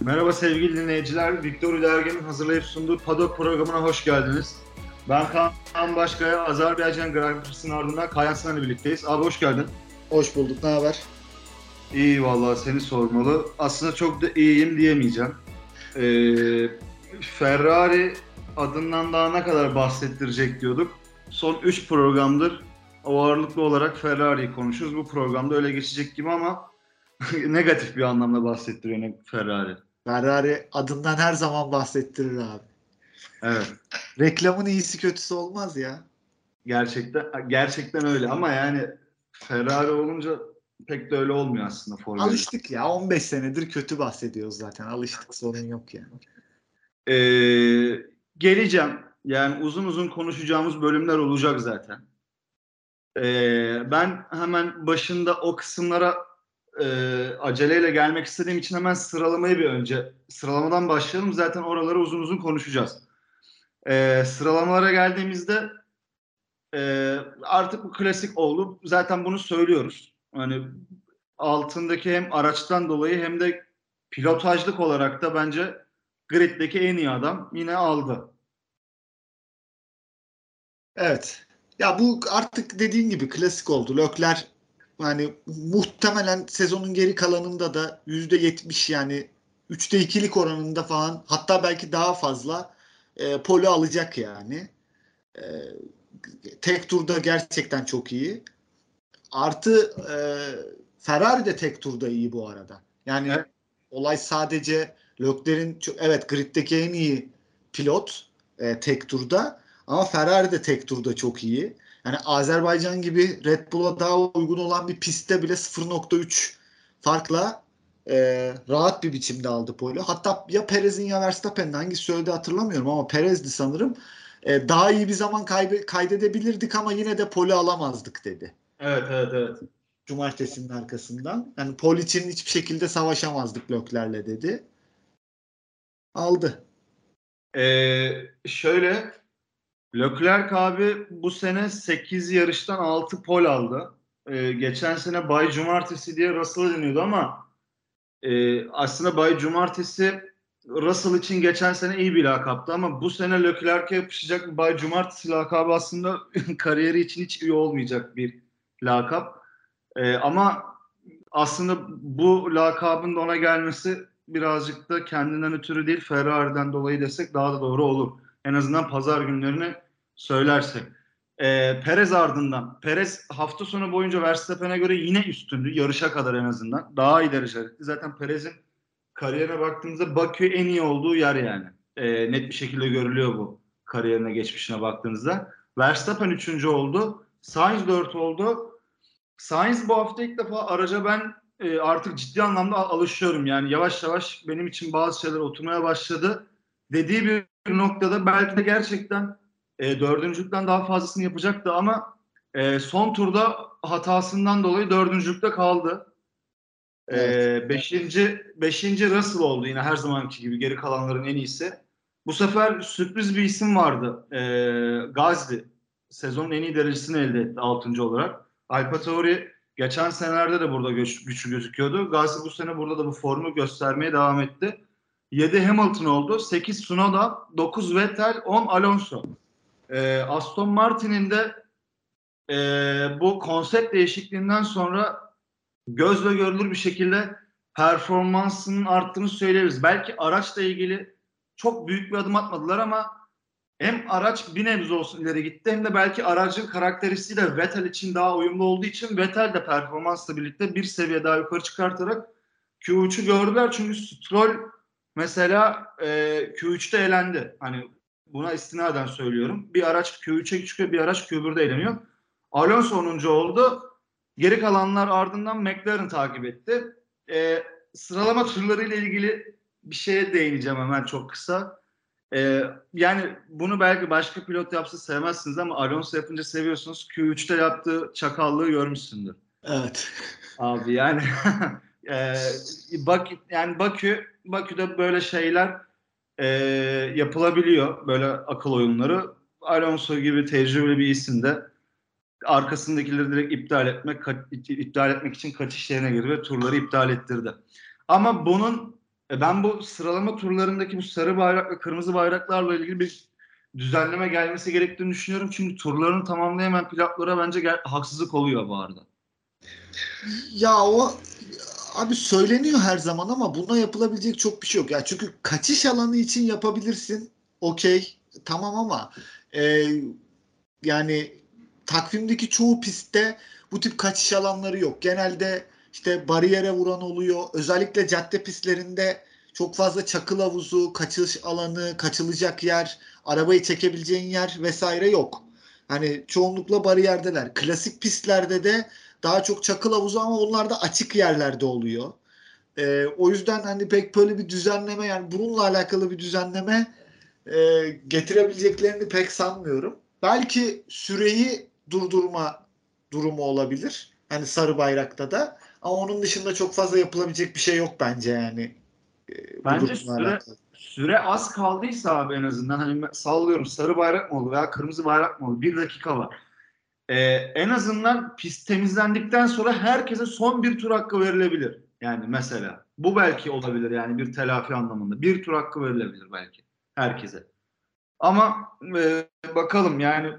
Merhaba sevgili dinleyiciler. Victor Dergi'nin hazırlayıp sunduğu Padok programına hoş geldiniz. Ben Kaan Başkaya, Azerbaycan Grand Prix'sinin ardından Kayan Sinan'la birlikteyiz. Abi hoş geldin. Hoş bulduk, ne haber? İyi vallahi seni sormalı. Aslında çok da iyiyim diyemeyeceğim. Ee, Ferrari adından daha ne kadar bahsettirecek diyorduk. Son 3 programdır ağırlıklı olarak Ferrari'yi konuşuyoruz. Bu programda öyle geçecek gibi ama negatif bir anlamda bahsettiriyor Ferrari. Ferrari adından her zaman bahsettirir abi. Evet. Reklamın iyisi kötüsü olmaz ya. Gerçekten gerçekten öyle ama yani Ferrari olunca pek de öyle olmuyor aslında Formula Alıştık ya 15 senedir kötü bahsediyoruz zaten. Alıştık sorun yok yani. Ee, geleceğim. Yani uzun uzun konuşacağımız bölümler olacak zaten. Ee, ben hemen başında o kısımlara e, aceleyle gelmek istediğim için hemen sıralamayı bir önce sıralamadan başlayalım. Zaten oraları uzun uzun konuşacağız. Ee, sıralamalara geldiğimizde e, artık bu klasik oldu. Zaten bunu söylüyoruz. Hani altındaki hem araçtan dolayı hem de pilotajlık olarak da bence griddeki en iyi adam yine aldı. Evet. Ya bu artık dediğin gibi klasik oldu. Lökler yani muhtemelen sezonun geri kalanında da yüzde yetmiş yani üçte ikilik oranında falan hatta belki daha fazla e, polo alacak yani. E, tek turda gerçekten çok iyi. Artı e, Ferrari de tek turda iyi bu arada. Yani evet. olay sadece Lökler'in evet griddeki en iyi pilot e, tek turda ama Ferrari de tek turda çok iyi. Yani Azerbaycan gibi Red Bull'a daha uygun olan bir pistte bile 0.3 farkla e, rahat bir biçimde aldı pole. Hatta ya Perez'in ya Verstappen'in hangisi söyledi hatırlamıyorum ama Perez'di sanırım. E, daha iyi bir zaman kaybe- kaydedebilirdik ama yine de pole alamazdık dedi. Evet evet evet. Cumartesinin arkasından. Yani pole için hiçbir şekilde savaşamazdık Lökler'le dedi. Aldı. Ee, şöyle Leclerc abi bu sene 8 yarıştan 6 pol aldı. Ee, geçen sene Bay Cumartesi diye Russell'a deniyordu ama e, aslında Bay Cumartesi Russell için geçen sene iyi bir lakaptı ama bu sene Leclerc'e yapışacak bir Bay Cumartesi lakabı aslında kariyeri için hiç iyi olmayacak bir lakap. Ee, ama aslında bu lakabın da ona gelmesi birazcık da kendinden ötürü değil Ferrari'den dolayı desek daha da doğru olur. En azından pazar günlerini söylersek. Ee, Perez ardından. Perez hafta sonu boyunca Verstappen'e göre yine üstündü. Yarışa kadar en azından. Daha iyi derece. Zaten Perez'in kariyerine baktığımızda Bakü en iyi olduğu yer yani. Ee, net bir şekilde görülüyor bu kariyerine geçmişine baktığınızda. Verstappen üçüncü oldu. Sainz dört oldu. Sainz bu hafta ilk defa araca ben e, artık ciddi anlamda alışıyorum. Yani yavaş yavaş benim için bazı şeyler oturmaya başladı. Dediği bir noktada belki de gerçekten e, dördüncülükten daha fazlasını yapacaktı ama e, son turda hatasından dolayı dördüncülükte kaldı. E, evet. beşinci, beşinci Russell oldu yine her zamanki gibi geri kalanların en iyisi. Bu sefer sürpriz bir isim vardı. E, Gazli. Sezonun en iyi derecesini elde etti altıncı olarak. Alfa Tauri geçen senelerde de burada güç, güçlü gözüküyordu. Gazli bu sene burada da bu formu göstermeye devam etti. 7 Hamilton oldu. 8 Tsunoda, 9 Vettel, 10 Alonso. Ee, Aston Martin'in de e, bu konsept değişikliğinden sonra gözle görülür bir şekilde performansının arttığını söyleyebiliriz. Belki araçla ilgili çok büyük bir adım atmadılar ama hem araç bir nebze olsun ileri gitti hem de belki aracın karakteristiği de Vettel için daha uyumlu olduğu için Vettel de performansla birlikte bir seviye daha yukarı çıkartarak Q3'ü gördüler. Çünkü Stroll mesela e, Q3'te elendi. Hani buna istinaden söylüyorum. Bir araç Q3'e çıkıyor, bir araç Q1'de eleniyor. Alonso 10. oldu. Geri kalanlar ardından McLaren takip etti. E, sıralama turlarıyla ilgili bir şeye değineceğim hemen çok kısa. E, yani bunu belki başka pilot yapsa sevmezsiniz ama Alonso yapınca seviyorsunuz. Q3'te yaptığı çakallığı görmüşsündür. Evet. Abi yani e, Bakü yani Bakü Bakü'de böyle şeyler e, yapılabiliyor böyle akıl oyunları. Alonso gibi tecrübeli bir isim de arkasındakileri direkt iptal etmek iptal etmek için kaçış yerine girdi ve turları iptal ettirdi. Ama bunun E ben bu sıralama turlarındaki bu sarı bayrak ve kırmızı bayraklarla ilgili bir düzenleme gelmesi gerektiğini düşünüyorum. Çünkü turlarını tamamlayamayan pilotlara bence haksızlık oluyor bu arada. Ya o abi söyleniyor her zaman ama buna yapılabilecek çok bir şey yok. Ya çünkü kaçış alanı için yapabilirsin. Okey. Tamam ama e, yani takvimdeki çoğu pistte bu tip kaçış alanları yok. Genelde işte bariyere vuran oluyor. Özellikle cadde pistlerinde çok fazla çakıl havuzu, kaçış alanı, kaçılacak yer, arabayı çekebileceğin yer vesaire yok. Hani çoğunlukla bariyerdeler. Klasik pistlerde de daha çok çakıl havuzu ama onlar da açık yerlerde oluyor. Ee, o yüzden hani pek böyle bir düzenleme yani bununla alakalı bir düzenleme e, getirebileceklerini pek sanmıyorum. Belki süreyi durdurma durumu olabilir. Hani sarı bayrakta da. Ama onun dışında çok fazla yapılabilecek bir şey yok bence yani. e, Bence süre- alakalı. Süre az kaldıysa abi en azından hani sallıyorum sarı bayrak mı oldu veya kırmızı bayrak mı oldu? Bir dakika var. Ee, en azından pist temizlendikten sonra herkese son bir tur hakkı verilebilir. Yani mesela. Bu belki olabilir yani bir telafi anlamında. Bir tur hakkı verilebilir belki herkese. Ama e, bakalım yani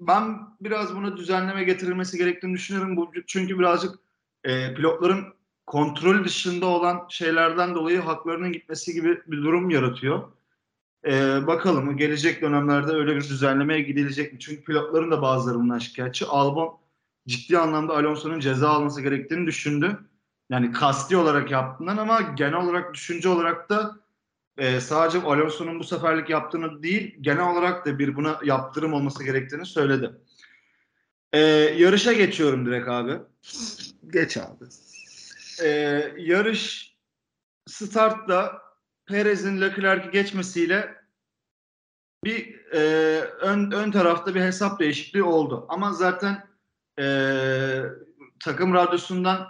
ben biraz buna düzenleme getirilmesi gerektiğini düşünüyorum. Bu çünkü birazcık e, pilotların kontrol dışında olan şeylerden dolayı haklarının gitmesi gibi bir durum yaratıyor. Ee, bakalım gelecek dönemlerde öyle bir düzenlemeye gidilecek mi? Çünkü pilotların da bazıları bundan şikayetçi. Albon ciddi anlamda Alonso'nun ceza alması gerektiğini düşündü. Yani kasti olarak yaptığından ama genel olarak düşünce olarak da e, sadece Alonso'nun bu seferlik yaptığını değil genel olarak da bir buna yaptırım olması gerektiğini söyledi. Ee, yarışa geçiyorum direkt abi. Geç abi. Ee, yarış startta Perez'in Leclerc'i geçmesiyle bir e, ön, ön tarafta bir hesap değişikliği oldu. Ama zaten e, takım radyosundan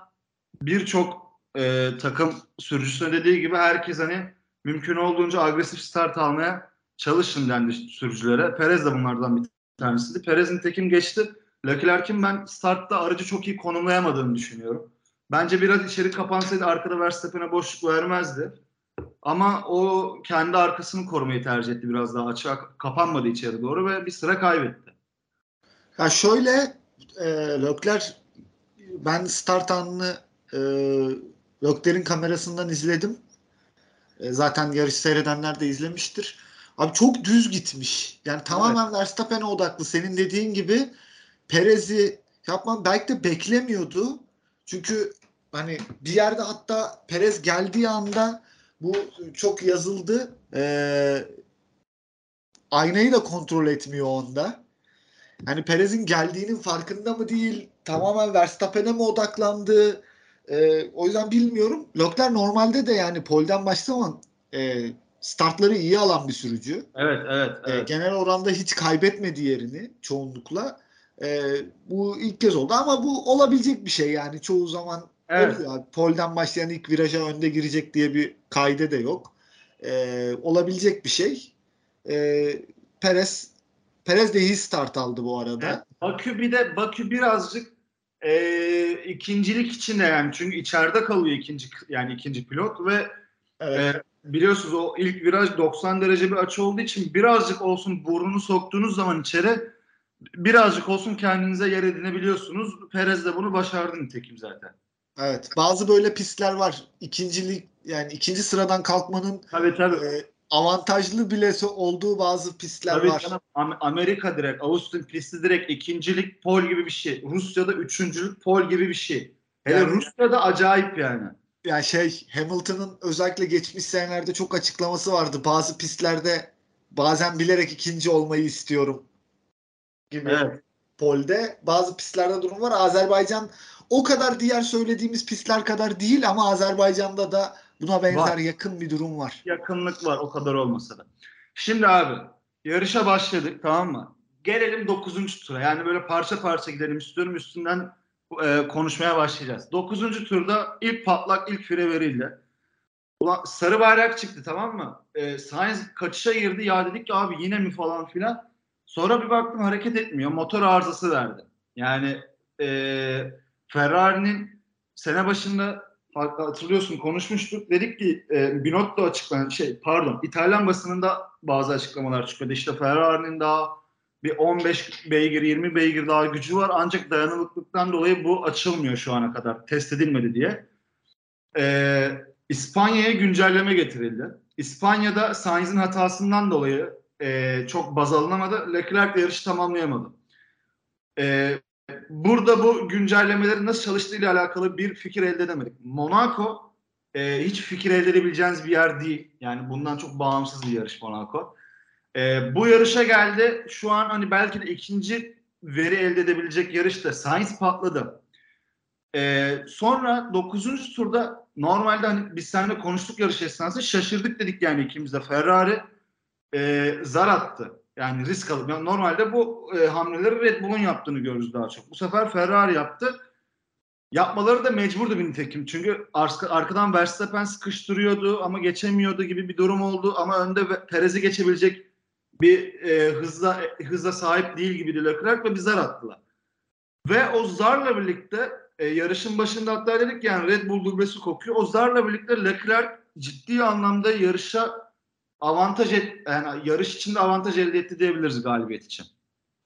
birçok e, takım sürücüsüne dediği gibi herkes hani mümkün olduğunca agresif start almaya çalışın dendi sürücülere. Perez de bunlardan bir tanesiydi. Perez'in tekim geçti. Leclerc'in ben startta aracı çok iyi konumlayamadığını düşünüyorum. Bence biraz içeri kapansaydı arkada Verstappen'e boşluk vermezdi. Ama o kendi arkasını korumayı tercih etti biraz daha açığa kapanmadı içeri doğru ve bir sıra kaybetti. Ya şöyle e, Leclerc ben start anını e, Leclerc'in kamerasından izledim. E, zaten yarış seyredenler de izlemiştir. Abi çok düz gitmiş. Yani tamamen Verstappen'e odaklı. Senin dediğin gibi Perez'i yapmam belki de beklemiyordu. Çünkü hani bir yerde hatta Perez geldiği anda bu çok yazıldı. Ee, aynayı da kontrol etmiyor onda. Hani Perez'in geldiğinin farkında mı değil? Tamamen Verstappen'e mi odaklandı? Ee, o yüzden bilmiyorum. Leclerc normalde de yani polden başlamadan e, startları iyi alan bir sürücü. Evet, evet, E, evet. genel oranda hiç kaybetmedi yerini çoğunlukla. E, bu ilk kez oldu ama bu olabilecek bir şey yani çoğu zaman evet. oluyor. Polden başlayan ilk viraja önde girecek diye bir kaide de yok. E, olabilecek bir şey. E, Perez Perez de iyi start aldı bu arada. Evet. Bakü bir de Bakü birazcık e, ikincilik içinde yani çünkü içeride kalıyor ikinci yani ikinci pilot ve Evet. e, biliyorsunuz o ilk viraj 90 derece bir açı olduğu için birazcık olsun burnunu soktuğunuz zaman içeri birazcık olsun kendinize yer edinebiliyorsunuz. Perez de bunu başardı nitekim zaten. Evet. Bazı böyle pistler var. İkincilik yani ikinci sıradan kalkmanın Tabii tabii. e, avantajlı bile olduğu bazı pistler Tabii var. canım, Am- Amerika direkt, Austin pisti direkt ikincilik pol gibi bir şey. Rusya'da üçüncülük pol gibi bir şey. Hele Yani- Rusya'da acayip yani. yani şey Hamilton'ın özellikle geçmiş senelerde çok açıklaması vardı. Bazı pistlerde bazen bilerek ikinci olmayı istiyorum gibi Evet. polde. Bazı pistlerde durum var. Azerbaycan o kadar diğer söylediğimiz pistler kadar değil ama Azerbaycan'da da buna benzer Var. yakın bir durum var. yakınlık var o kadar olmasa da. Şimdi abi yarışa başladık tamam mı? Gelelim 9. tura. Yani böyle parça parça gidelim istiyorum. Üstünden e, konuşmaya başlayacağız. 9. turda ilk patlak ilk fire verildi. Ulan sarı bayrak çıktı tamam mı? E, Sainz kaçışa girdi. Ya dedik ki abi yine mi falan filan. Sonra bir baktım hareket etmiyor. Motor arızası verdi. Yani e, Ferrari'nin sene başında hatırlıyorsun konuşmuştuk. Dedik ki e, Binotto açıklanan şey pardon İtalyan basınında bazı açıklamalar çıkıyordu. İşte Ferrari'nin daha bir 15 beygir 20 beygir daha gücü var ancak dayanıklılıktan dolayı bu açılmıyor şu ana kadar test edilmedi diye. E, İspanya'ya güncelleme getirildi. İspanya'da Sainz'in hatasından dolayı e, çok baz alınamadı. Leclerc yarışı tamamlayamadı. E, burada bu güncellemelerin nasıl çalıştığıyla alakalı bir fikir elde edemedik. Monaco e, hiç fikir elde edebileceğiniz bir yer değil. Yani bundan çok bağımsız bir yarış Monaco. E, bu yarışa geldi. Şu an hani belki de ikinci veri elde edebilecek yarışta Sainz patladı. E, sonra 9. turda normalde hani biz seninle konuştuk yarış esnasında şaşırdık dedik yani ikimiz de. Ferrari e, zar attı. Yani risk alıp. Yani normalde bu e, hamleleri Red Bull'un yaptığını görürüz daha çok. Bu sefer Ferrari yaptı. Yapmaları da mecburdu bir nitekim. Çünkü arka, arkadan Verstappen sıkıştırıyordu ama geçemiyordu gibi bir durum oldu. Ama önde Perez'i geçebilecek bir e, hızla hızla sahip değil gibi Leclerc ve bir zar attılar. Ve o zarla birlikte e, yarışın başında hatta dedik yani Red Bull dublesi kokuyor. O zarla birlikte Leclerc ciddi anlamda yarışa avantaj et, yani yarış içinde avantaj elde etti diyebiliriz galibiyet için.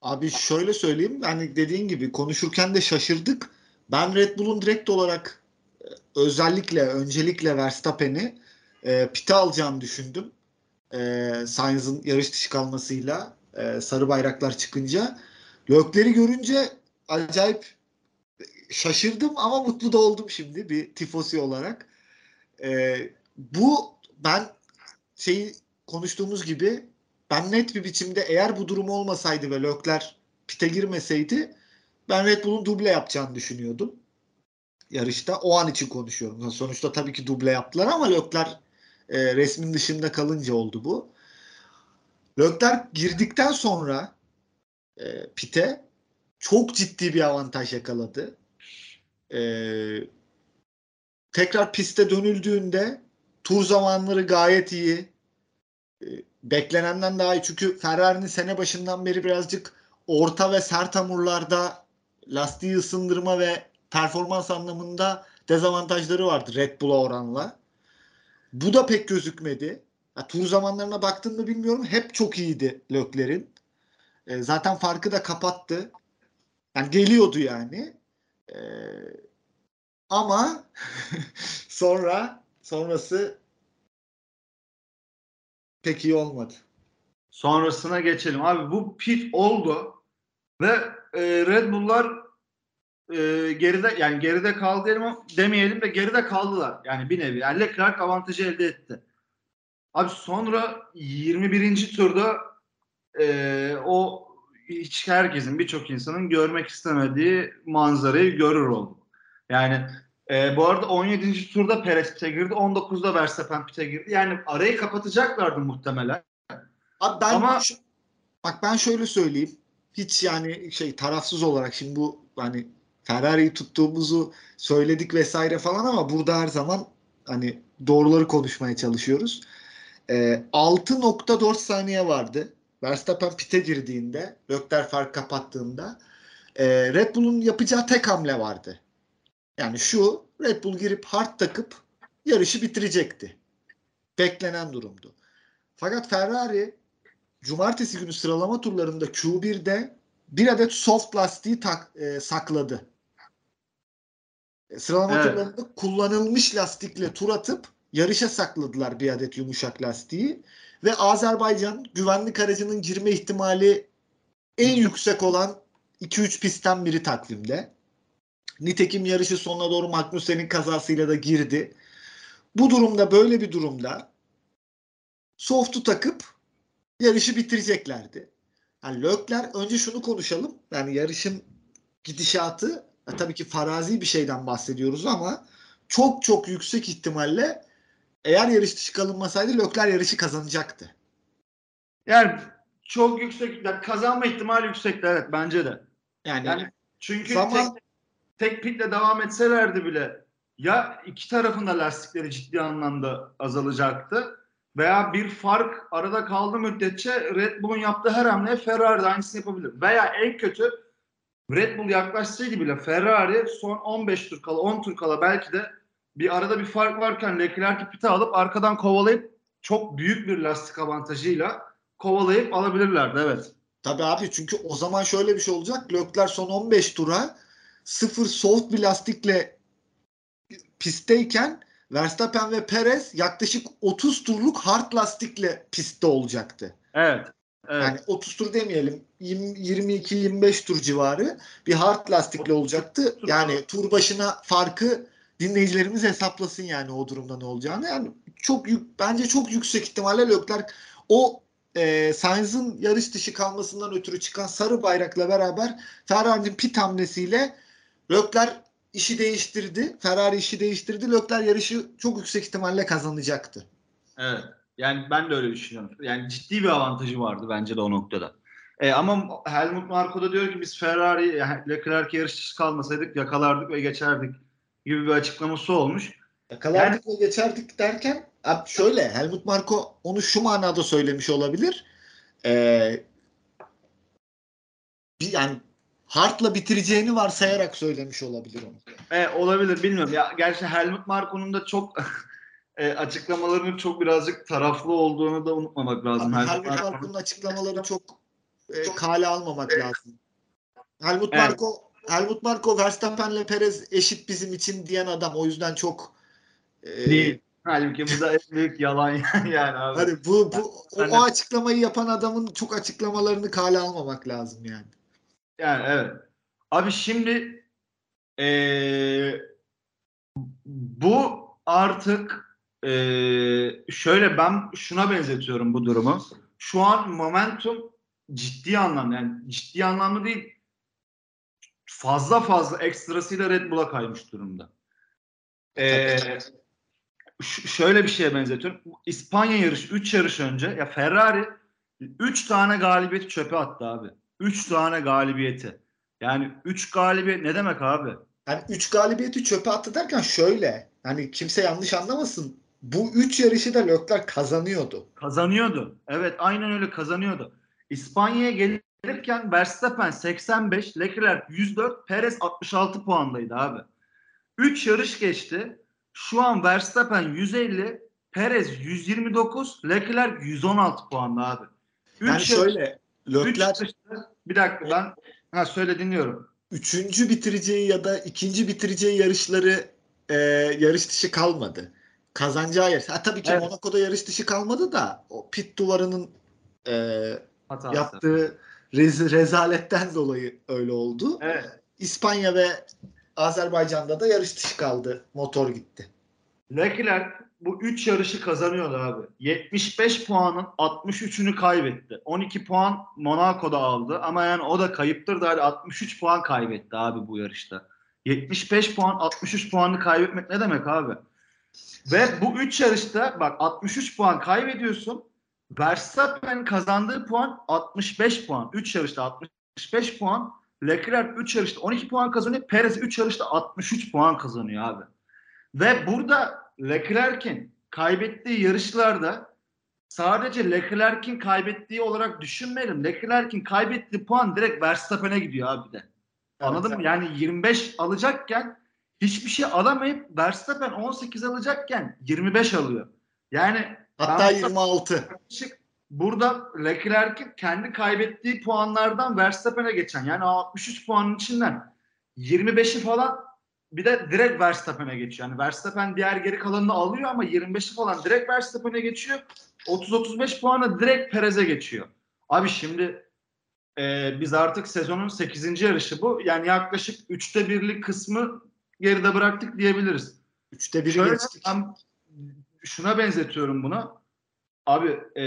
Abi şöyle söyleyeyim hani dediğin gibi konuşurken de şaşırdık. Ben Red Bull'un direkt olarak e, özellikle öncelikle Verstappen'i e, pite alacağını düşündüm. E, Sainz'ın yarış dışı kalmasıyla e, sarı bayraklar çıkınca. Lökleri görünce acayip şaşırdım ama mutlu da oldum şimdi bir tifosi olarak. E, bu ben şeyi konuştuğumuz gibi ben net bir biçimde eğer bu durum olmasaydı ve Lökler pite girmeseydi ben Red Bull'un duble yapacağını düşünüyordum. Yarışta o an için konuşuyorum. Sonuçta tabii ki duble yaptılar ama Lökler e, resmin dışında kalınca oldu bu. Lökler girdikten sonra e, pite çok ciddi bir avantaj yakaladı. E, tekrar piste dönüldüğünde tur zamanları gayet iyi. E, beklenenden daha iyi. Çünkü Ferrari'nin sene başından beri birazcık orta ve sert hamurlarda lastiği ısındırma ve performans anlamında dezavantajları vardı Red Bull'a oranla. Bu da pek gözükmedi. Ya, tur zamanlarına baktın mı bilmiyorum. Hep çok iyiydi Lökler'in. E, zaten farkı da kapattı. Yani geliyordu yani. E, ama sonra sonrası pek iyi olmadı. Sonrasına geçelim. Abi bu pit oldu ve e, Red Bull'lar e, geride yani geride kaldı diyelim, demeyelim de geride kaldılar. Yani bir nevi. Yani Leclerc avantajı elde etti. Abi sonra 21. turda e, o hiç herkesin birçok insanın görmek istemediği manzarayı görür oldu. Yani e, bu arada 17. turda Perez pite girdi. 19'da Verstappen pite girdi. Yani arayı kapatacaklardı muhtemelen. Abi ben Ama şu, bak ben şöyle söyleyeyim. Hiç yani şey tarafsız olarak şimdi bu hani Ferrari'yi tuttuğumuzu söyledik vesaire falan ama burada her zaman hani doğruları konuşmaya çalışıyoruz. E, 6.4 saniye vardı. Verstappen pite girdiğinde, Leclerc fark kapattığında e, Red Bull'un yapacağı tek hamle vardı. Yani şu Red Bull girip hard takıp yarışı bitirecekti. Beklenen durumdu. Fakat Ferrari cumartesi günü sıralama turlarında Q1'de bir adet soft lastiği tak, e, sakladı. E, sıralama evet. turlarında kullanılmış lastikle tur atıp yarışa sakladılar bir adet yumuşak lastiği. Ve Azerbaycan güvenlik aracının girme ihtimali en yüksek olan 2-3 pistten biri takvimde. Nitekim yarışı sonuna doğru Magnussen'in kazasıyla da girdi. Bu durumda böyle bir durumda soft'u takıp yarışı bitireceklerdi. Yani Lökler önce şunu konuşalım. Yani yarışın gidişatı ya tabii ki farazi bir şeyden bahsediyoruz ama çok çok yüksek ihtimalle eğer yarış dışı kalınmasaydı Lökler yarışı kazanacaktı. Yani çok yüksek yani kazanma ihtimali yüksekti evet bence de. Yani, yani çünkü zaman, tek, tek pitle devam etselerdi bile ya iki tarafında lastikleri ciddi anlamda azalacaktı veya bir fark arada kaldı müddetçe Red Bull'un yaptığı her hamle Ferrari de aynısını yapabilir. Veya en kötü Red Bull yaklaşsaydı bile Ferrari son 15 tur kala 10 tur kala belki de bir arada bir fark varken Leclerc'i pite alıp arkadan kovalayıp çok büyük bir lastik avantajıyla kovalayıp alabilirlerdi evet. Tabii abi çünkü o zaman şöyle bir şey olacak. Leclerc son 15 tura sıfır soft bir lastikle pistteyken Verstappen ve Perez yaklaşık 30 turluk hard lastikle pistte olacaktı. Evet. evet. Yani 30 tur demeyelim 22-25 tur civarı bir hard lastikle olacaktı. Yani tur başına farkı dinleyicilerimiz hesaplasın yani o durumda ne olacağını. Yani çok yük, bence çok yüksek ihtimalle Leclerc o e, Sainz'ın yarış dışı kalmasından ötürü çıkan sarı bayrakla beraber Ferrari'nin pit hamlesiyle Leclerc işi değiştirdi. Ferrari işi değiştirdi. Leclerc yarışı çok yüksek ihtimalle kazanacaktı. Evet. Yani ben de öyle düşünüyorum. Yani ciddi bir avantajı vardı bence de o noktada. E, ama Helmut Marko da diyor ki biz Ferrari yani Leclerc yarış dışı kalmasaydık yakalardık ve geçerdik gibi bir açıklaması olmuş. Yakalardık yani, ve geçerdik derken abi şöyle Helmut Marko onu şu manada söylemiş olabilir. Ee, bir, yani Hart'la bitireceğini varsayarak söylemiş olabilir onu. E, olabilir bilmiyorum. Ya gerçi Helmut Marko'nun da çok e, açıklamalarının çok birazcık taraflı olduğunu da unutmamak lazım. Abi, Helmut Marko'nun açıklamaları çok e, kale almamak lazım. Helmut evet. Marko Helmut Marko Verstappen'le Perez eşit bizim için diyen adam. O yüzden çok e, değil. Halbuki bu da en büyük yalan yani abi. Hani bu, bu o, o açıklamayı yapan adamın çok açıklamalarını kale almamak lazım yani. Yani evet. Abi şimdi ee, bu artık ee, şöyle ben şuna benzetiyorum bu durumu. Şu an momentum ciddi anlamda yani ciddi anlamda değil fazla fazla ekstrasıyla Red Bull'a kaymış durumda. Ee, şöyle bir şeye benzetiyorum. İspanya yarışı 3 yarış önce ya Ferrari 3 tane galibiyeti çöpe attı abi. 3 tane galibiyeti. Yani 3 galibiyet ne demek abi? Yani 3 galibiyeti çöpe attı derken şöyle. Hani kimse yanlış anlamasın. Bu 3 yarışı da Leclerc kazanıyordu. Kazanıyordu. Evet aynen öyle kazanıyordu. İspanya'ya gelirken Verstappen 85, Leclerc 104, Perez 66 puandaydı abi. 3 yarış geçti. Şu an Verstappen 150, Perez 129, Leclerc 116 puanda abi. Üç yani şöyle Leclerc bir dakika ben ha söyle dinliyorum. Üçüncü bitireceği ya da ikinci bitireceği yarışları e, yarış dışı kalmadı. Kazanacağı yarış. Ha, tabii ki evet. Monaco'da yarış dışı kalmadı da o pit duvarının e, yaptığı rez, rezaletten dolayı öyle oldu. Evet. İspanya ve Azerbaycan'da da yarış dışı kaldı. Motor gitti. Leclerc bu 3 yarışı kazanıyordu abi. 75 puanın 63'ünü kaybetti. 12 puan Monaco'da aldı ama yani o da kayıptır da 63 puan kaybetti abi bu yarışta. 75 puan 63 puanı kaybetmek ne demek abi? Ve bu 3 yarışta bak 63 puan kaybediyorsun. Verstappen kazandığı puan 65 puan. 3 yarışta 65 puan. Leclerc 3 yarışta 12 puan kazanıyor. Perez 3 yarışta 63 puan kazanıyor abi. Ve burada Leclerc'in kaybettiği yarışlarda sadece Leclerc'in kaybettiği olarak düşünmeyelim. Leclerc'in kaybettiği puan direkt Verstappen'e gidiyor abi de. Anladın evet, mı? Yani 25 alacakken hiçbir şey alamayıp Verstappen 18 alacakken 25 alıyor. Yani hatta 26. Burada Leclerc'in kendi kaybettiği puanlardan Verstappen'e geçen yani 63 puanın içinden 25'i falan bir de direkt Verstappen'e geçiyor. Yani Verstappen diğer geri kalanını alıyor ama 25'i falan direkt Verstappen'e geçiyor. 30-35 puanı direkt Perez'e geçiyor. Abi şimdi e, biz artık sezonun 8. yarışı bu. Yani yaklaşık 3'te birlik kısmı geride bıraktık diyebiliriz. 3'te 1'i geçtik. Ben şuna benzetiyorum bunu. Abi e,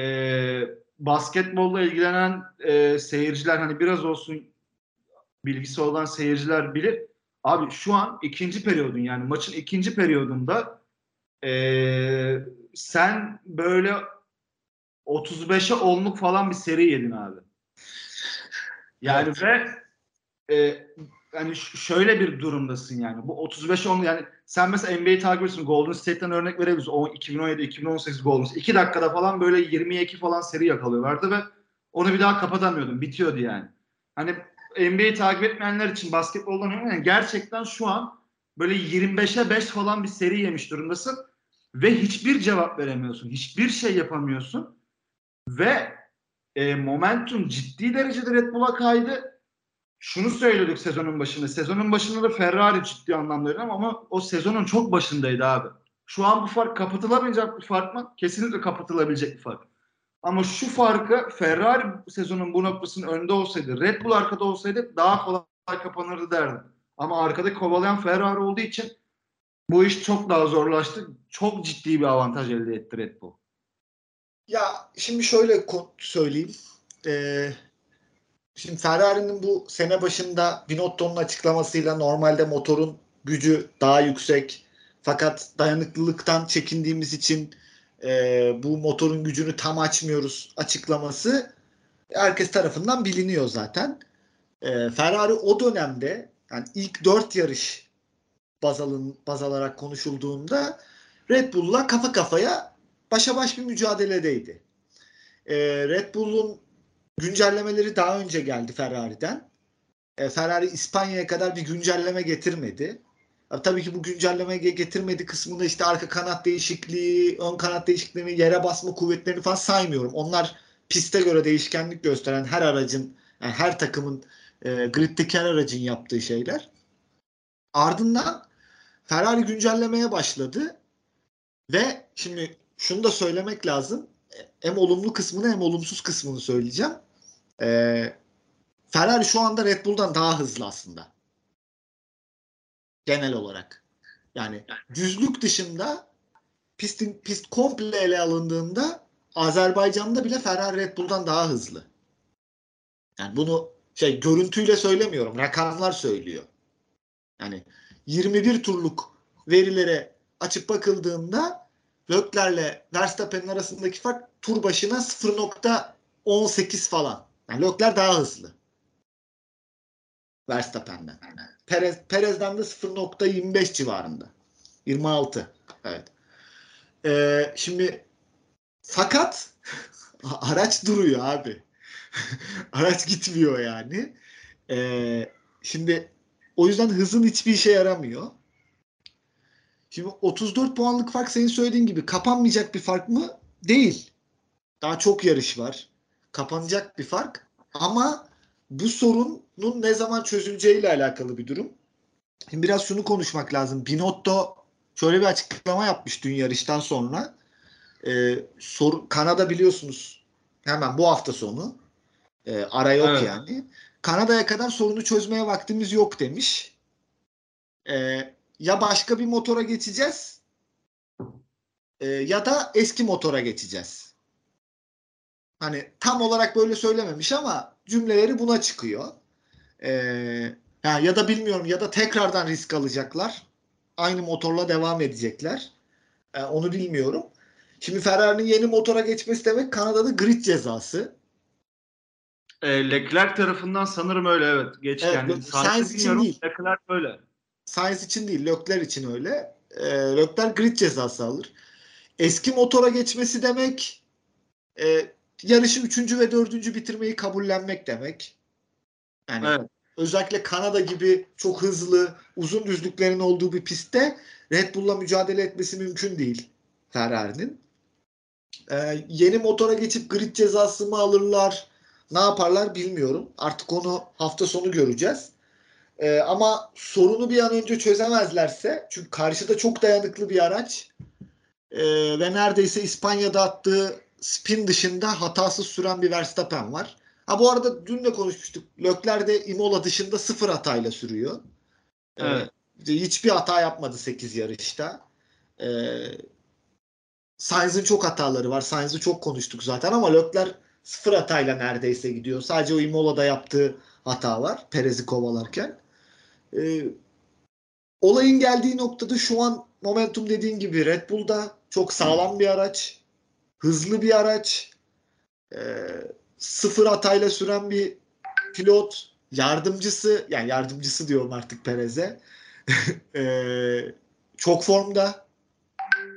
basketbolla ilgilenen e, seyirciler hani biraz olsun bilgisi olan seyirciler bilir Abi şu an ikinci periyodun yani maçın ikinci periyodunda ee, sen böyle 35'e onluk falan bir seri yedin abi. Yani evet. ve e, yani şöyle bir durumdasın yani. Bu 35 10 yani sen mesela NBA'yi takip ediyorsun. Golden State'ten örnek verebiliriz. O 2017 2018 Golden State. 2 dakikada falan böyle 22 falan seri yakalıyorlardı ve onu bir daha kapatamıyordun. Bitiyordu yani. Hani NBA'yi takip etmeyenler için basketboldan yani gerçekten şu an böyle 25'e 5 falan bir seri yemiş durumdasın ve hiçbir cevap veremiyorsun. Hiçbir şey yapamıyorsun. Ve e, momentum ciddi derecede Red Bull'a kaydı. Şunu söylüyorduk sezonun başında. Sezonun başında da Ferrari ciddi anlamda öyle ama o sezonun çok başındaydı abi. Şu an bu fark kapatılamayacak bir fark mı? Kesinlikle kapatılabilecek bir fark. Ama şu farkı Ferrari sezonun bu noktasının önünde olsaydı, Red Bull arkada olsaydı daha kolay kapanırdı derdim. Ama arkada kovalayan Ferrari olduğu için bu iş çok daha zorlaştı. Çok ciddi bir avantaj elde etti Red Bull. Ya şimdi şöyle söyleyeyim. Ee, şimdi Ferrari'nin bu sene başında Binotto'nun açıklamasıyla normalde motorun gücü daha yüksek fakat dayanıklılıktan çekindiğimiz için e, bu motorun gücünü tam açmıyoruz açıklaması herkes tarafından biliniyor zaten. E, Ferrari o dönemde yani ilk dört yarış baz, alın, baz alarak konuşulduğunda Red Bull'la kafa kafaya başa baş bir mücadeledeydi. E, Red Bull'un güncellemeleri daha önce geldi Ferrari'den. E, Ferrari İspanya'ya kadar bir güncelleme getirmedi. Tabii ki bu güncelleme getirmedi kısmında işte arka kanat değişikliği, ön kanat değişikliğini, yere basma kuvvetlerini falan saymıyorum. Onlar piste göre değişkenlik gösteren her aracın, yani her takımın e, griddeki her aracın yaptığı şeyler. Ardından Ferrari güncellemeye başladı ve şimdi şunu da söylemek lazım. Hem olumlu kısmını hem olumsuz kısmını söyleyeceğim. Ee, Ferrari şu anda Red Bull'dan daha hızlı aslında genel olarak. Yani düzlük dışında pistin pist komple ele alındığında Azerbaycan'da bile Ferrari Red Bull'dan daha hızlı. Yani bunu şey görüntüyle söylemiyorum. Rakamlar söylüyor. Yani 21 turluk verilere açıp bakıldığında Lökler'le Verstappen'in arasındaki fark tur başına 0.18 falan. Yani Lökler daha hızlı. Verstappen'den. Perez, Perez'den de 0.25 civarında. 26. Evet. Ee, şimdi fakat araç duruyor abi. araç gitmiyor yani. Ee, şimdi o yüzden hızın hiçbir işe yaramıyor. Şimdi 34 puanlık fark senin söylediğin gibi kapanmayacak bir fark mı? Değil. Daha çok yarış var. Kapanacak bir fark. Ama bu sorunun ne zaman çözüleceğiyle alakalı bir durum. Şimdi biraz şunu konuşmak lazım. Binotto şöyle bir açıklama yapmış dün yarıştan sonra. Ee, sor, Kanada biliyorsunuz hemen bu hafta sonu. Ee, ara yok evet. yani. Kanada'ya kadar sorunu çözmeye vaktimiz yok demiş. Ee, ya başka bir motora geçeceğiz e, ya da eski motora geçeceğiz. Hani tam olarak böyle söylememiş ama cümleleri buna çıkıyor. Ee, ya, ya da bilmiyorum ya da tekrardan risk alacaklar. Aynı motorla devam edecekler. Ee, onu bilmiyorum. Şimdi Ferrari'nin yeni motora geçmesi demek Kanada'da grid cezası. E, Leclerc tarafından sanırım öyle evet. Geç evet, yani. Sainz için değil. Leclerc öyle. Sainz için değil. Leclerc için öyle. E, Leclerc grid cezası alır. Eski motora geçmesi demek e, yarışı üçüncü ve dördüncü bitirmeyi kabullenmek demek. Yani evet. özellikle Kanada gibi çok hızlı, uzun düzlüklerin olduğu bir pistte Red Bull'la mücadele etmesi mümkün değil Ferrari'nin. Ee, yeni motora geçip grid cezası mı alırlar, ne yaparlar bilmiyorum. Artık onu hafta sonu göreceğiz. Ee, ama sorunu bir an önce çözemezlerse, çünkü karşıda çok dayanıklı bir araç ee, ve neredeyse İspanya'da attığı spin dışında hatasız süren bir Verstappen var. Ha bu arada dün de konuşmuştuk. Lökler de Imola dışında sıfır hatayla sürüyor. Ee, evet. Ee, hiçbir hata yapmadı 8 yarışta. Ee, Sainz'in çok hataları var. Sainz'i çok konuştuk zaten ama Lökler sıfır hatayla neredeyse gidiyor. Sadece o Imola'da yaptığı hata var. Perez'i kovalarken. Ee, olayın geldiği noktada şu an momentum dediğin gibi Red Bull'da çok sağlam bir araç hızlı bir araç, e, sıfır hatayla süren bir pilot, yardımcısı, yani yardımcısı diyorum artık Perez'e. e, çok formda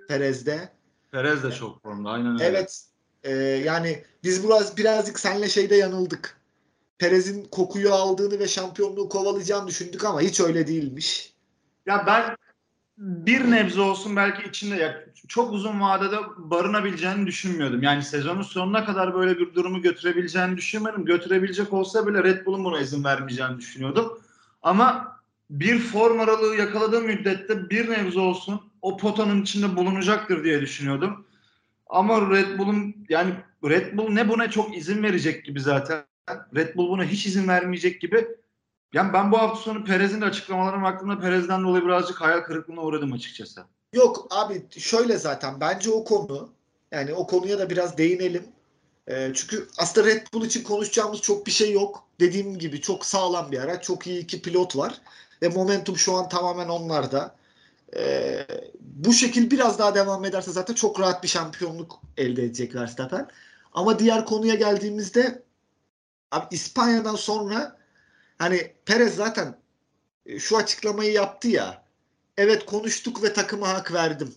Perez'de. Perez de çok formda, aynen öyle. Evet. E, yani biz biraz birazcık senle şeyde yanıldık. Perez'in kokuyu aldığını ve şampiyonluğu kovalayacağını düşündük ama hiç öyle değilmiş. Ya ben bir nebze olsun belki içinde ya çok uzun vadede barınabileceğini düşünmüyordum. Yani sezonun sonuna kadar böyle bir durumu götürebileceğini düşünmedim. Götürebilecek olsa bile Red Bull'un buna izin vermeyeceğini düşünüyordum. Ama bir form aralığı yakaladığı müddette bir nebze olsun o potanın içinde bulunacaktır diye düşünüyordum. Ama Red Bull'un yani Red Bull ne buna çok izin verecek gibi zaten. Red Bull buna hiç izin vermeyecek gibi. Yani ben bu hafta sonu Perez'in de açıklamalarına baktığımda Perez'den dolayı birazcık hayal kırıklığına uğradım açıkçası. Yok abi şöyle zaten bence o konu yani o konuya da biraz değinelim. E, çünkü aslında Red Bull için konuşacağımız çok bir şey yok. Dediğim gibi çok sağlam bir araç. Çok iyi iki pilot var. Ve momentum şu an tamamen onlarda. E, bu şekil biraz daha devam ederse zaten çok rahat bir şampiyonluk elde edecek Verstappen. Ama diğer konuya geldiğimizde abi İspanya'dan sonra hani Perez zaten e, şu açıklamayı yaptı ya. Evet konuştuk ve takıma hak verdim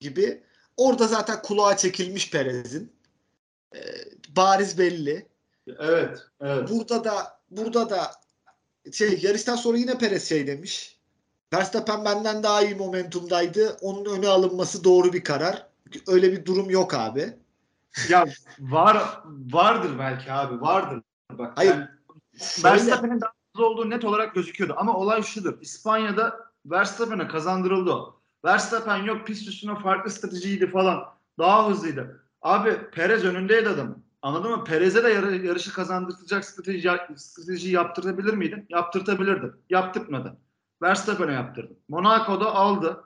gibi. Orada zaten kulağa çekilmiş Perez'in. E, bariz belli. Evet, evet. Burada da burada da şey yarıştan sonra yine Perez şey demiş. Verstappen benden daha iyi momentumdaydı. Onun öne alınması doğru bir karar. Öyle bir durum yok abi. Ya var vardır belki abi vardır. Bak, Hayır. Verstappen'in daha hızlı olduğu net olarak gözüküyordu. Ama olay şudur. İspanya'da Verstappen'e kazandırıldı o. Verstappen yok pist üstüne farklı stratejiydi falan. Daha hızlıydı. Abi Perez önündeydi adamın. Anladın mı? Perez'e de yarı, yarışı kazandırtacak strateji, strateji yaptırtabilir miydin? Yaptırtabilirdin. Yaptırtmadı. Verstappen'e yaptırdı. Monaco'da aldı.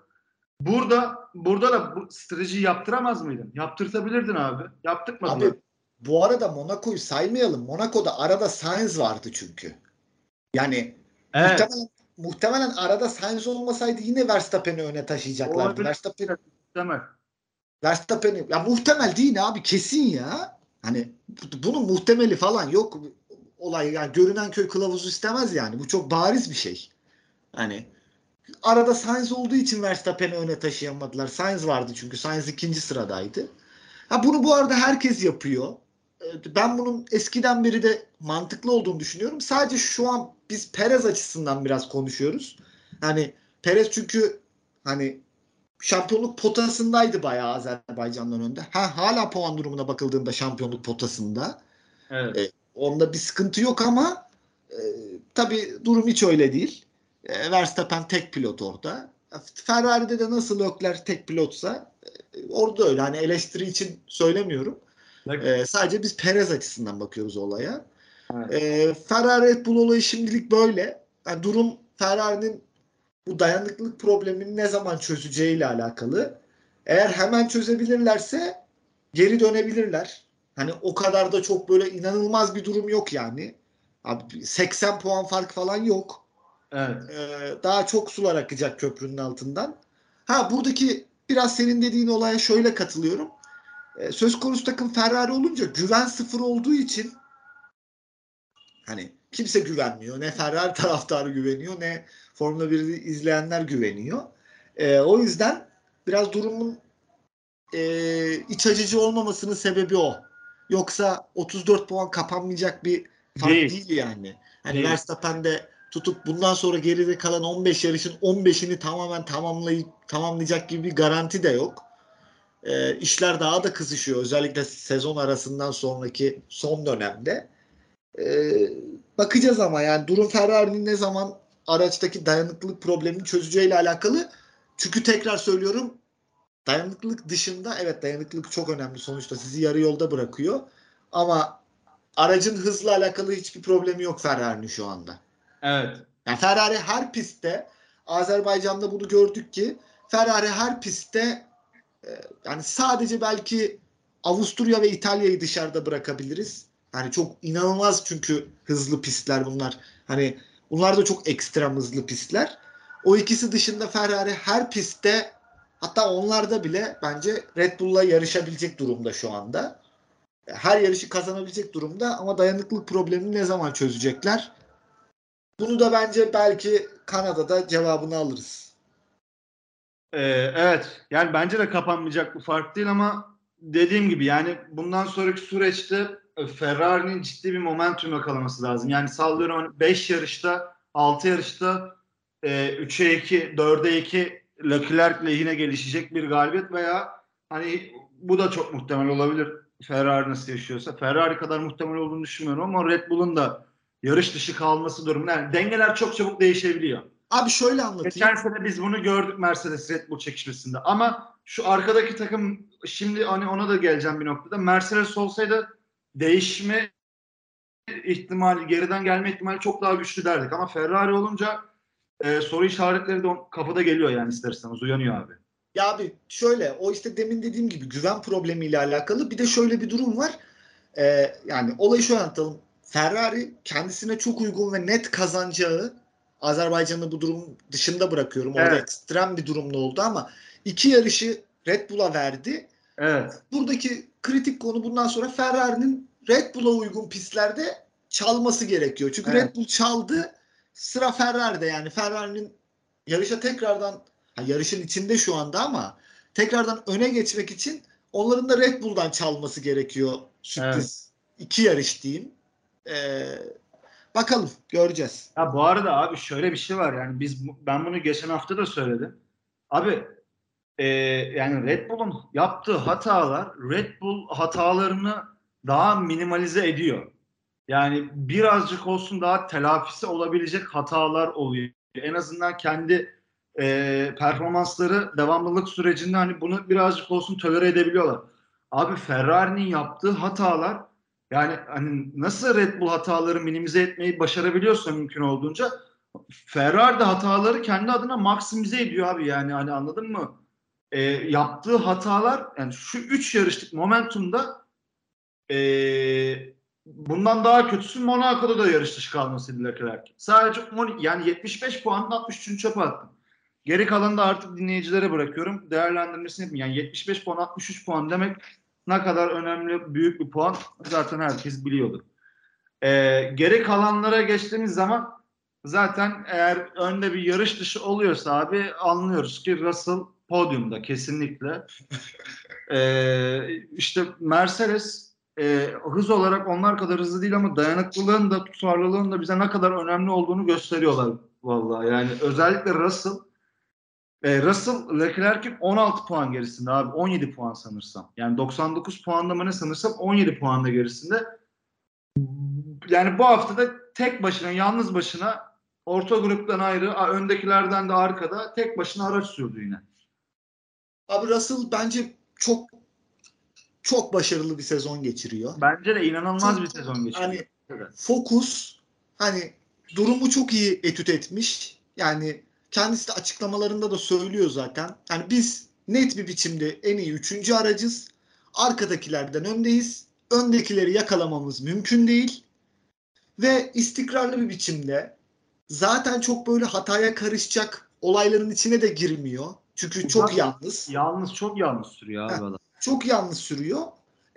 Burada burada da bu stratejiyi yaptıramaz mıydın? Yaptırtabilirdin abi. Yaptırtmadın. Abi bu arada Monaco'yu saymayalım. Monaco'da arada Sainz vardı çünkü. Yani evet. muhtemelen, muhtemelen arada Sainz olmasaydı yine Verstappen'i öne taşıyacaklardı. Verstappen Muhtemel. Verstappen'i ya muhtemel değil abi kesin ya. Hani bu- bunun muhtemeli falan yok. Olay yani görünen köy kılavuzu istemez yani. Bu çok bariz bir şey. Hani arada Sainz olduğu için Verstappen'i öne taşıyamadılar. Sainz vardı çünkü Sainz ikinci sıradaydı. Ha bunu bu arada herkes yapıyor. Ee, Ben bunun eskiden beri de mantıklı olduğunu düşünüyorum. Sadece şu an biz Perez açısından biraz konuşuyoruz. Hani Perez çünkü hani şampiyonluk potasındaydı bayağı Azerbaycan'dan önde. Ha hala puan durumuna bakıldığında şampiyonluk potasında. Evet. E, onda bir sıkıntı yok ama e, tabii durum hiç öyle değil. E, Verstappen tek pilot orada. Ferrari'de de nasıl Leclerc tek pilotsa e, orada öyle. Hani eleştiri için söylemiyorum. E, sadece biz Perez açısından bakıyoruz olaya. Evet. E, Ferrari Red Bull olayı şimdilik böyle. Yani durum Ferrari'nin bu dayanıklılık problemini ne zaman çözeceğiyle alakalı. Eğer hemen çözebilirlerse geri dönebilirler. Hani o kadar da çok böyle inanılmaz bir durum yok yani. Abi 80 puan fark falan yok. Evet. Ee, daha çok sular akacak köprünün altından. Ha buradaki biraz senin dediğin olaya şöyle katılıyorum. Ee, söz konusu takım Ferrari olunca güven sıfır olduğu için hani kimse güvenmiyor. Ne Ferrari taraftarı güveniyor ne Formula 1'i izleyenler güveniyor. Ee, o yüzden biraz durumun e, iç açıcı olmamasının sebebi o. Yoksa 34 puan kapanmayacak bir fark Değil. değil, yani. Hani Değil. Verstappen de tutup bundan sonra geride kalan 15 yarışın 15'ini tamamen tamamlayıp tamamlayacak gibi bir garanti de yok. Ee, işler daha da kızışıyor. Özellikle sezon arasından sonraki son dönemde. Ee, bakacağız ama yani durum Ferrari'nin ne zaman araçtaki dayanıklılık problemini çözeceğiyle alakalı. Çünkü tekrar söylüyorum dayanıklılık dışında evet dayanıklılık çok önemli sonuçta sizi yarı yolda bırakıyor. Ama aracın hızla alakalı hiçbir problemi yok Ferrari'nin şu anda. Evet. Yani Ferrari her pistte Azerbaycan'da bunu gördük ki Ferrari her pistte e, yani sadece belki Avusturya ve İtalya'yı dışarıda bırakabiliriz. Yani çok inanılmaz çünkü hızlı pistler bunlar. Hani bunlar da çok ekstrem hızlı pistler. O ikisi dışında Ferrari her pistte hatta onlarda bile bence Red Bull'la yarışabilecek durumda şu anda. Her yarışı kazanabilecek durumda ama dayanıklılık problemini ne zaman çözecekler? Bunu da bence belki Kanada'da cevabını alırız. Ee, evet. Yani bence de kapanmayacak bu fark değil ama dediğim gibi yani bundan sonraki süreçte e, Ferrari'nin ciddi bir momentum yakalaması lazım. Yani sallıyorum 5 yarışta 6 yarışta e, 3'e 2, 4'e 2 Leclerc lehine gelişecek bir galibiyet veya hani bu da çok muhtemel olabilir. Ferrari nasıl yaşıyorsa. Ferrari kadar muhtemel olduğunu düşünmüyorum ama Red Bull'un da yarış dışı kalması durumunda. Yani dengeler çok çabuk değişebiliyor. Abi şöyle anlatayım. Geçen sene biz bunu gördük Mercedes Red Bull çekişmesinde. Ama şu arkadaki takım şimdi hani ona da geleceğim bir noktada. Mercedes olsaydı değişme ihtimali, geriden gelme ihtimali çok daha güçlü derdik. Ama Ferrari olunca e, soru işaretleri de kafada geliyor yani ister istemez uyanıyor abi. Ya abi şöyle o işte demin dediğim gibi güven problemiyle alakalı bir de şöyle bir durum var. Ee, yani olayı şöyle anlatalım. Ferrari kendisine çok uygun ve net kazanacağı Azerbaycan'ı bu durum dışında bırakıyorum. Orada Evet. ekstrem bir durumda oldu ama iki yarışı Red Bull'a verdi. Evet. Buradaki kritik konu bundan sonra Ferrari'nin Red Bull'a uygun pistlerde çalması gerekiyor. Çünkü Evet. Red Bull çaldı. Sıra Ferrari'de yani Ferrari'nin yarışa tekrardan ha, yarışın içinde şu anda ama tekrardan öne geçmek için onların da Red Bull'dan çalması gerekiyor. Sürpriz. iki yarış diyeyim. Ee, bakalım göreceğiz. Ya bu arada abi şöyle bir şey var yani biz ben bunu geçen hafta da söyledim. Abi e, yani Red Bull'un yaptığı hatalar Red Bull hatalarını daha minimalize ediyor. Yani birazcık olsun daha telafisi olabilecek hatalar oluyor. En azından kendi e, performansları devamlılık sürecinde hani bunu birazcık olsun tolere edebiliyorlar. Abi Ferrari'nin yaptığı hatalar yani hani nasıl Red Bull hataları minimize etmeyi başarabiliyorsa mümkün olduğunca Ferrari de hataları kendi adına maksimize ediyor abi yani hani anladın mı? Ee, yaptığı hatalar yani şu 3 yarışlık momentumda ee, bundan daha kötüsü Monaco'da da yarış dışı kalmasıydı Leclerc. Sadece yani 75 puanın 63'ünü çöpe attım. Geri kalanı da artık dinleyicilere bırakıyorum. Değerlendirmesini yapayım. Yani 75 puan 63 puan demek ne kadar önemli büyük bir puan zaten herkes biliyordu. Ee, geri kalanlara geçtiğimiz zaman zaten eğer önde bir yarış dışı oluyorsa abi anlıyoruz ki Russell podyumda kesinlikle. Ee, işte Mercedes e, hız olarak onlar kadar hızlı değil ama dayanıklılığın da tutarlılığın da bize ne kadar önemli olduğunu gösteriyorlar vallahi. Yani özellikle Russell e, Russell Leclerc'in 16 puan gerisinde abi 17 puan sanırsam. Yani 99 puanda mı ne sanırsam 17 puanda gerisinde. Yani bu haftada tek başına yalnız başına orta gruptan ayrı öndekilerden de arkada tek başına araç sürdü yine. Abi Russell bence çok çok başarılı bir sezon geçiriyor. Bence de inanılmaz Çok- bir sezon geçirdi. Hani Evet. fokus hani durumu çok iyi etüt etmiş. Yani kendisi de açıklamalarında da söylüyor zaten. Yani biz net bir biçimde en iyi üçüncü aracız. Arkadakilerden öndeyiz. Öndekileri yakalamamız mümkün değil. Ve istikrarlı bir biçimde zaten çok böyle hataya karışacak olayların içine de girmiyor. Çünkü çok yalnız Yalnız çok yalnız sürüyor abi adam. çok yalnız sürüyor.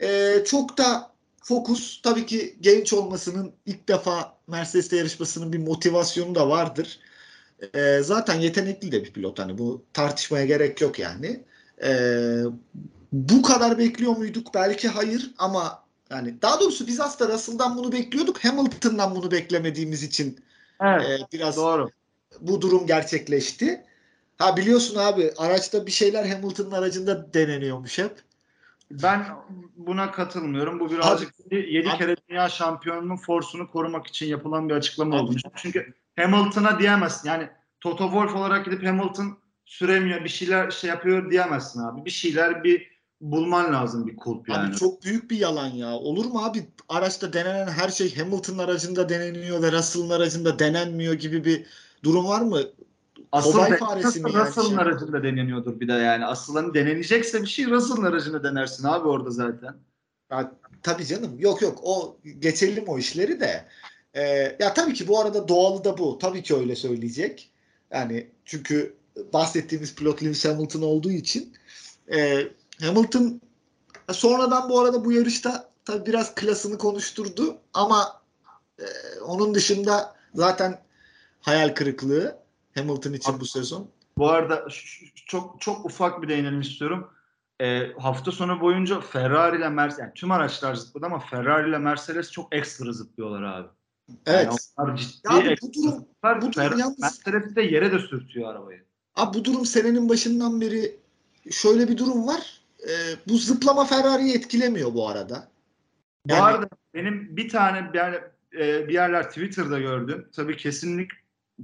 Ee, çok da fokus tabii ki genç olmasının ilk defa Mercedes'te yarışmasının bir motivasyonu da vardır. Ee, zaten yetenekli de bir pilot hani bu tartışmaya gerek yok yani. Ee, bu kadar bekliyor muyduk? Belki hayır ama yani daha doğrusu biz aslında Russell'dan bunu bekliyorduk. Hamilton'dan bunu beklemediğimiz için Evet. e, biraz Doğru. bu durum gerçekleşti. Ha biliyorsun abi araçta bir şeyler Hamilton'ın aracında deneniyormuş hep. Ben buna katılmıyorum. Bu birazcık 7 abi- kere dünya şampiyonunun forsunu korumak için yapılan bir açıklama oldu. Çünkü Hamilton'a diyemezsin. Yani Toto Wolff olarak gidip Hamilton süremiyor, bir şeyler şey yapıyor diyemezsin abi. Bir şeyler bir bulman lazım bir kulp yani. Abi çok büyük bir yalan ya. Olur mu abi? Araçta denenen her şey Hamilton aracında deneniyor ve Russell'ın aracında denenmiyor gibi bir durum var mı? Asıl Kobay de- faresi mi yani Russell'ın aracında deneniyordur bir de yani. Asıl hani denenecekse bir şey Russell'ın aracında denersin abi orada zaten. Ya, tabii canım. Yok yok. O geçelim o işleri de. Ee, ya tabii ki bu arada doğalı da bu. Tabii ki öyle söyleyecek. Yani çünkü bahsettiğimiz pilot Lewis Hamilton olduğu için e, Hamilton sonradan bu arada bu yarışta tabii biraz klasını konuşturdu ama e, onun dışında zaten hayal kırıklığı Hamilton için bu sezon. Bu arada çok çok ufak bir değinelim istiyorum. Ee, hafta sonu boyunca Ferrari ile Mercedes, yani tüm araçlar zıpladı ama Ferrari ile Mercedes çok ekstra zıplıyorlar abi. Evet. Yani onlar ciddi Ya bu durum bu durum yalnız- de yere de sürtüyor arabayı. Abi bu durum senenin başından beri şöyle bir durum var. Ee, bu zıplama Ferrari'yi etkilemiyor bu arada. Bu Yani- arada benim bir tane bir, yer- e, bir yerler Twitter'da gördüm. Tabii kesinlik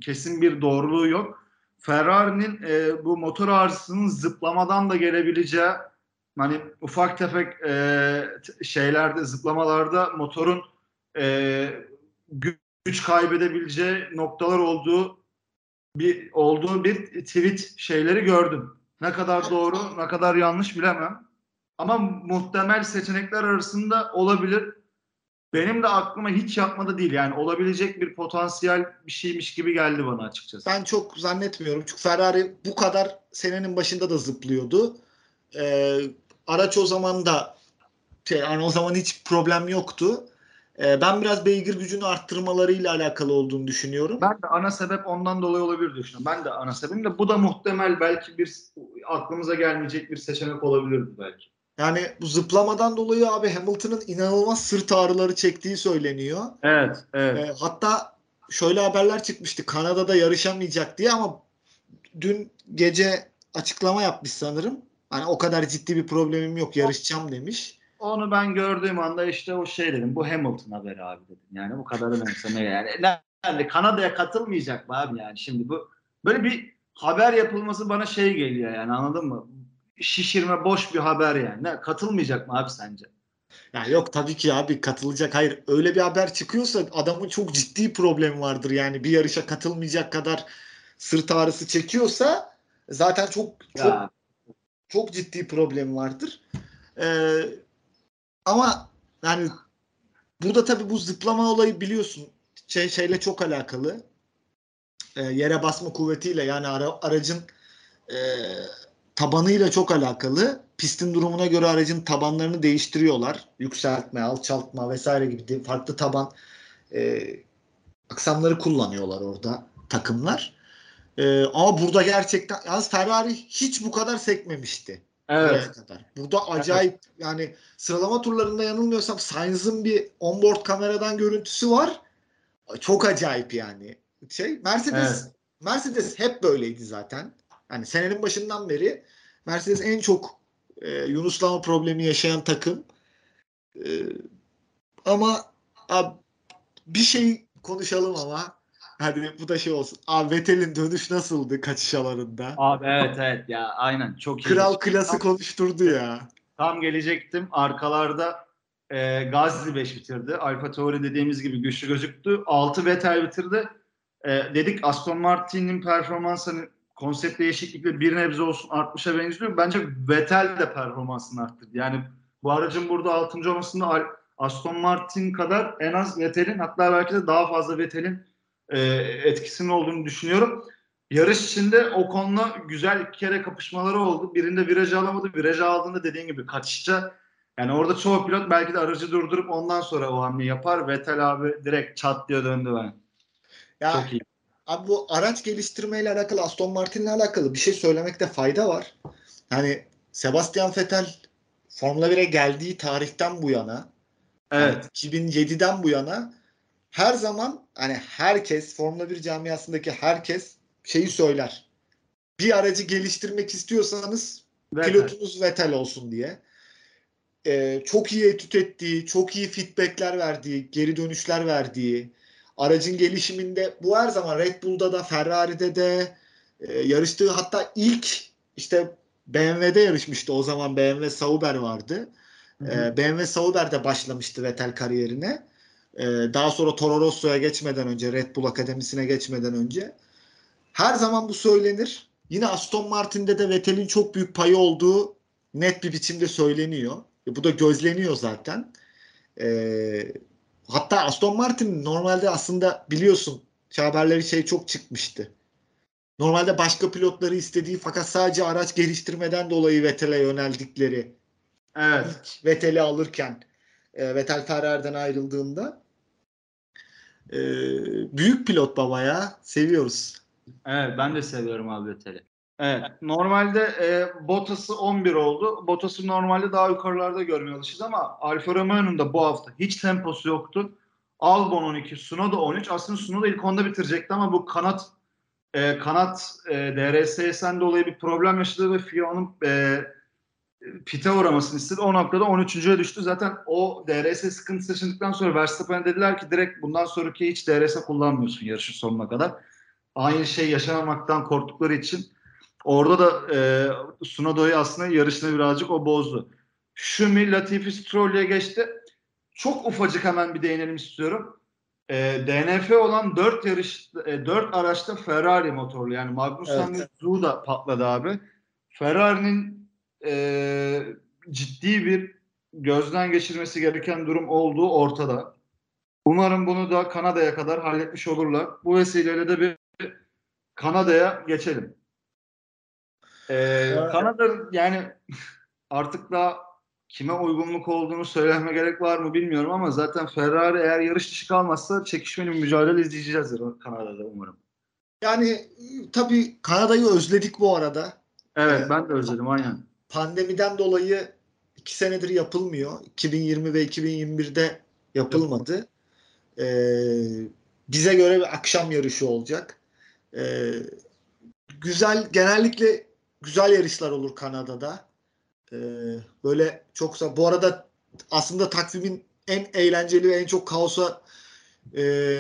kesin bir doğruluğu yok. Ferrari'nin e, bu motor arızasının zıplamadan da gelebileceği hani ufak tefek e, şeylerde zıplamalarda motorun e, güç kaybedebileceği noktalar olduğu bir olduğu bir tweet şeyleri gördüm. Ne kadar doğru, ne kadar yanlış bilemem. Ama muhtemel seçenekler arasında olabilir. Benim de aklıma hiç yapmadı değil. Yani olabilecek bir potansiyel bir şeymiş gibi geldi bana açıkçası. Ben çok zannetmiyorum. Çünkü Ferrari bu kadar senenin başında da zıplıyordu. Ee, araç o zaman da şey, yani o zaman hiç problem yoktu. Ee, ben biraz beygir gücünü arttırmalarıyla alakalı olduğunu düşünüyorum. Ben de ana sebep ondan dolayı olabilir düşünüyorum. Ben de ana sebebim de bu da muhtemel belki bir aklımıza gelmeyecek bir seçenek olabilirdi belki. Yani bu zıplamadan dolayı abi Hamilton'ın inanılmaz sırt ağrıları çektiği söyleniyor. Evet, evet. Ee, hatta şöyle haberler çıkmıştı. Kanada'da yarışamayacak diye ama dün gece açıklama yapmış sanırım. Hani o kadar ciddi bir problemim yok yarışacağım demiş. Onu ben gördüğüm anda işte o şey dedim. Bu Hamilton haberi abi dedim. Yani bu kadar önemseme yani. Nerede? Kanada'ya katılmayacak mı abi yani şimdi bu böyle bir haber yapılması bana şey geliyor yani anladın mı? Şişirme boş bir haber yani. Ne, katılmayacak mı abi sence? Ya yok tabii ki abi katılacak. Hayır öyle bir haber çıkıyorsa adamın çok ciddi problemi vardır. Yani bir yarışa katılmayacak kadar sırt ağrısı çekiyorsa zaten çok çok Ya, çok ciddi problem vardır. Ee, ama yani burada tabii bu zıplama olayı biliyorsun şey şeyle çok alakalı. Ee, yere basma kuvvetiyle yani ara- aracın e, tabanıyla çok alakalı. Pistin durumuna göre aracın tabanlarını değiştiriyorlar. Yükseltme, alçaltma vesaire gibi farklı taban e, aksamları kullanıyorlar orada takımlar. E, ama burada gerçekten yalnız Ferrari hiç bu kadar sekmemişti. Evet. Kadar. Burada acayip yani sıralama turlarında yanılmıyorsam Sainz'ın bir onboard kameradan görüntüsü var. Çok acayip yani. Şey Mercedes Evet. Mercedes hep böyleydi zaten. Yani senenin başından beri Mercedes en çok e, yunuslama problemi yaşayan takım. E, ama abi, bir şey konuşalım ama hadi bu da şey olsun. Abi Vettel'in dönüş nasıldı kaçış alanında? Abi evet evet ya aynen çok iyi. Kral klası konuşturdu ya. Tam gelecektim. Arkalarda e, Gazli 5 bitirdi. Alfa Tauri dediğimiz gibi güçlü gözüktü. 6 Vettel bitirdi. E, dedik Aston Martin'in performansı hani konsept değişiklikle bir nebze olsun artmışa benziyor. Bence Vettel de performansını arttırdı. Yani bu aracın burada 6. olmasında Aston Martin kadar en az Vettel'in hatta belki de daha fazla Vettel'in e, etkisinin olduğunu düşünüyorum. Yarış içinde o konuda güzel iki kere kapışmaları oldu. Birinde virajı alamadı. Virajı aldığında dediğin gibi kaçışça yani orada çoğu pilot belki de aracı durdurup ondan sonra o hamleyi yapar. Vettel abi direkt çat diye döndü ben. Ya Çok iyi. Abi bu araç geliştirmeyle alakalı Aston Martin'le alakalı bir şey söylemekte fayda var. Yani Sebastian Vettel Formula 1'e geldiği tarihten bu yana Evet. yani 2007'den bu yana her zaman hani herkes Formula 1 camiasındaki herkes şeyi söyler. Bir aracı geliştirmek istiyorsanız Vettel. pilotunuz Vettel olsun diye. Ee, çok iyi etüt ettiği, çok iyi feedbackler verdiği, geri dönüşler verdiği, aracın gelişiminde bu her zaman Red Bull'da da Ferrari'de de e, yarıştığı hatta ilk işte BMW'de yarışmıştı o zaman BMW Sauber vardı. Hı hı. Ee, BMW Sauber'de başlamıştı Vettel kariyerine. Ee, daha sonra Toro Rosso'ya geçmeden önce, Red Bull Akademisi'ne geçmeden önce. Her zaman bu söylenir. Yine Aston Martin'de de Vettel'in çok büyük payı olduğu net bir biçimde söyleniyor. E, bu da gözleniyor zaten. Ee, hatta Aston Martin normalde aslında biliyorsun şu haberleri şey çok çıkmıştı. Normalde başka pilotları istediği fakat sadece araç geliştirmeden dolayı Vettel'e yöneldikleri Evet. Vettel'i alırken e, Vettel Ferrari'den ayrıldığında e, büyük pilot baba ya seviyoruz. Evet ben de seviyorum abi Vettel'i. Evet. Normalde e, Bottas'ı 11 oldu. Bottas'ı normalde daha yukarılarda görmeye alışız ama Alfa Romeo'nun da bu hafta hiç temposu yoktu. Albon 12, Sunoda 13. Aslında Sunoda ilk onda bitirecekti ama bu kanat e, kanat e, DRS'den dolayı bir problem yaşadı ve FIA onun e, pite uğramasını istedi. O noktada 13.ye düştü. Zaten o DRS sıkıntısı yaşadıktan sonra Verstappen'e dediler ki direkt bundan sonraki hiç DRS kullanmıyorsun yarışın sonuna kadar. Aynı şey yaşamamaktan korktukları için orada da e, Sunoda'yı aslında yarışını birazcık o bozdu. Şumi, Latifi, Stroll'e geçti. Çok ufacık hemen bir değinelim istiyorum. E, DNF olan 4 yarış e, 4 araçta Ferrari motorlu yani Magnussen Evet. ve Zhu da patladı abi. Ferrari'nin e, ciddi bir gözden geçirmesi gereken durum olduğu ortada. Umarım bunu da Kanada'ya kadar halletmiş olurlar. Bu vesileyle de bir Kanada'ya geçelim. Ee, Kanada yani artık daha kime uygunluk olduğunu söyleme gerek var mı bilmiyorum ama zaten Ferrari eğer yarış dışı kalmazsa çekişmeli bir mücadele izleyeceğiz Kanada'da umarım. Yani tabii Kanada'yı özledik bu arada. Evet Evet. ben de özledim aynen. Pandemiden dolayı iki senedir yapılmıyor. 2020 ve 2021'de yapılmadı. Ee, bize göre bir akşam yarışı olacak. Ee, güzel, genellikle güzel yarışlar olur Kanada'da. Ee, böyle çoksa bu arada aslında takvimin en eğlenceli ve en çok kaosa e,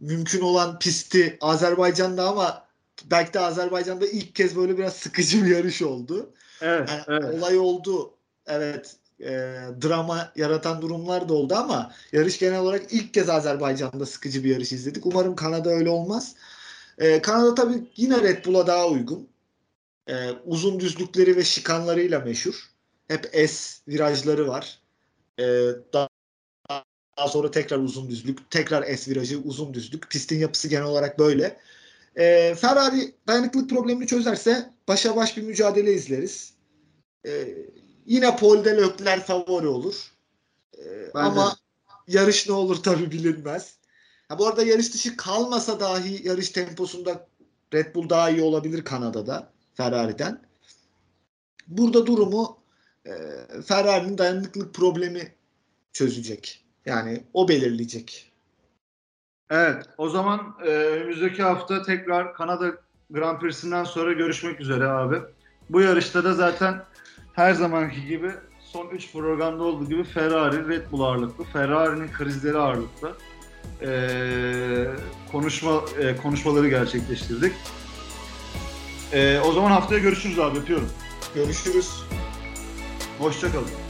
mümkün olan pisti Azerbaycan'da ama belki de Azerbaycan'da ilk kez böyle biraz sıkıcı bir yarış oldu. Evet, Yani evet. olay oldu. Evet. e, drama yaratan durumlar da oldu ama yarış genel olarak ilk kez Azerbaycan'da sıkıcı bir yarış izledik. Umarım Kanada öyle olmaz. E, Kanada tabii yine Red Bull'a daha uygun. E, uzun düzlükleri ve şikanlarıyla meşhur. Hep S virajları var. E, daha, daha sonra tekrar uzun düzlük, tekrar S virajı, uzun düzlük. Pistin yapısı genel olarak böyle. E, Ferrari dayanıklılık problemini çözerse başa baş bir mücadele izleriz. Ee, yine Paul de Leclerc favori olur. Ee, ama yarış ne olur tabii bilinmez. Ha, bu arada yarış dışı kalmasa dahi yarış temposunda Red Bull daha iyi olabilir Kanada'da Ferrari'den. Burada durumu e, Ferrari'nin dayanıklılık problemi çözecek. Yani o belirleyecek. Evet, o zaman e, önümüzdeki hafta tekrar Kanada Grand Prix'sinden sonra görüşmek üzere abi. Bu yarışta da zaten her zamanki gibi son 3 programda olduğu gibi Ferrari, Red Bull ağırlıklı, Ferrari'nin krizleri ağırlıklı e, konuşma e, konuşmaları gerçekleştirdik. E, o zaman haftaya görüşürüz abi, öpüyorum. Görüşürüz. Hoşçakalın.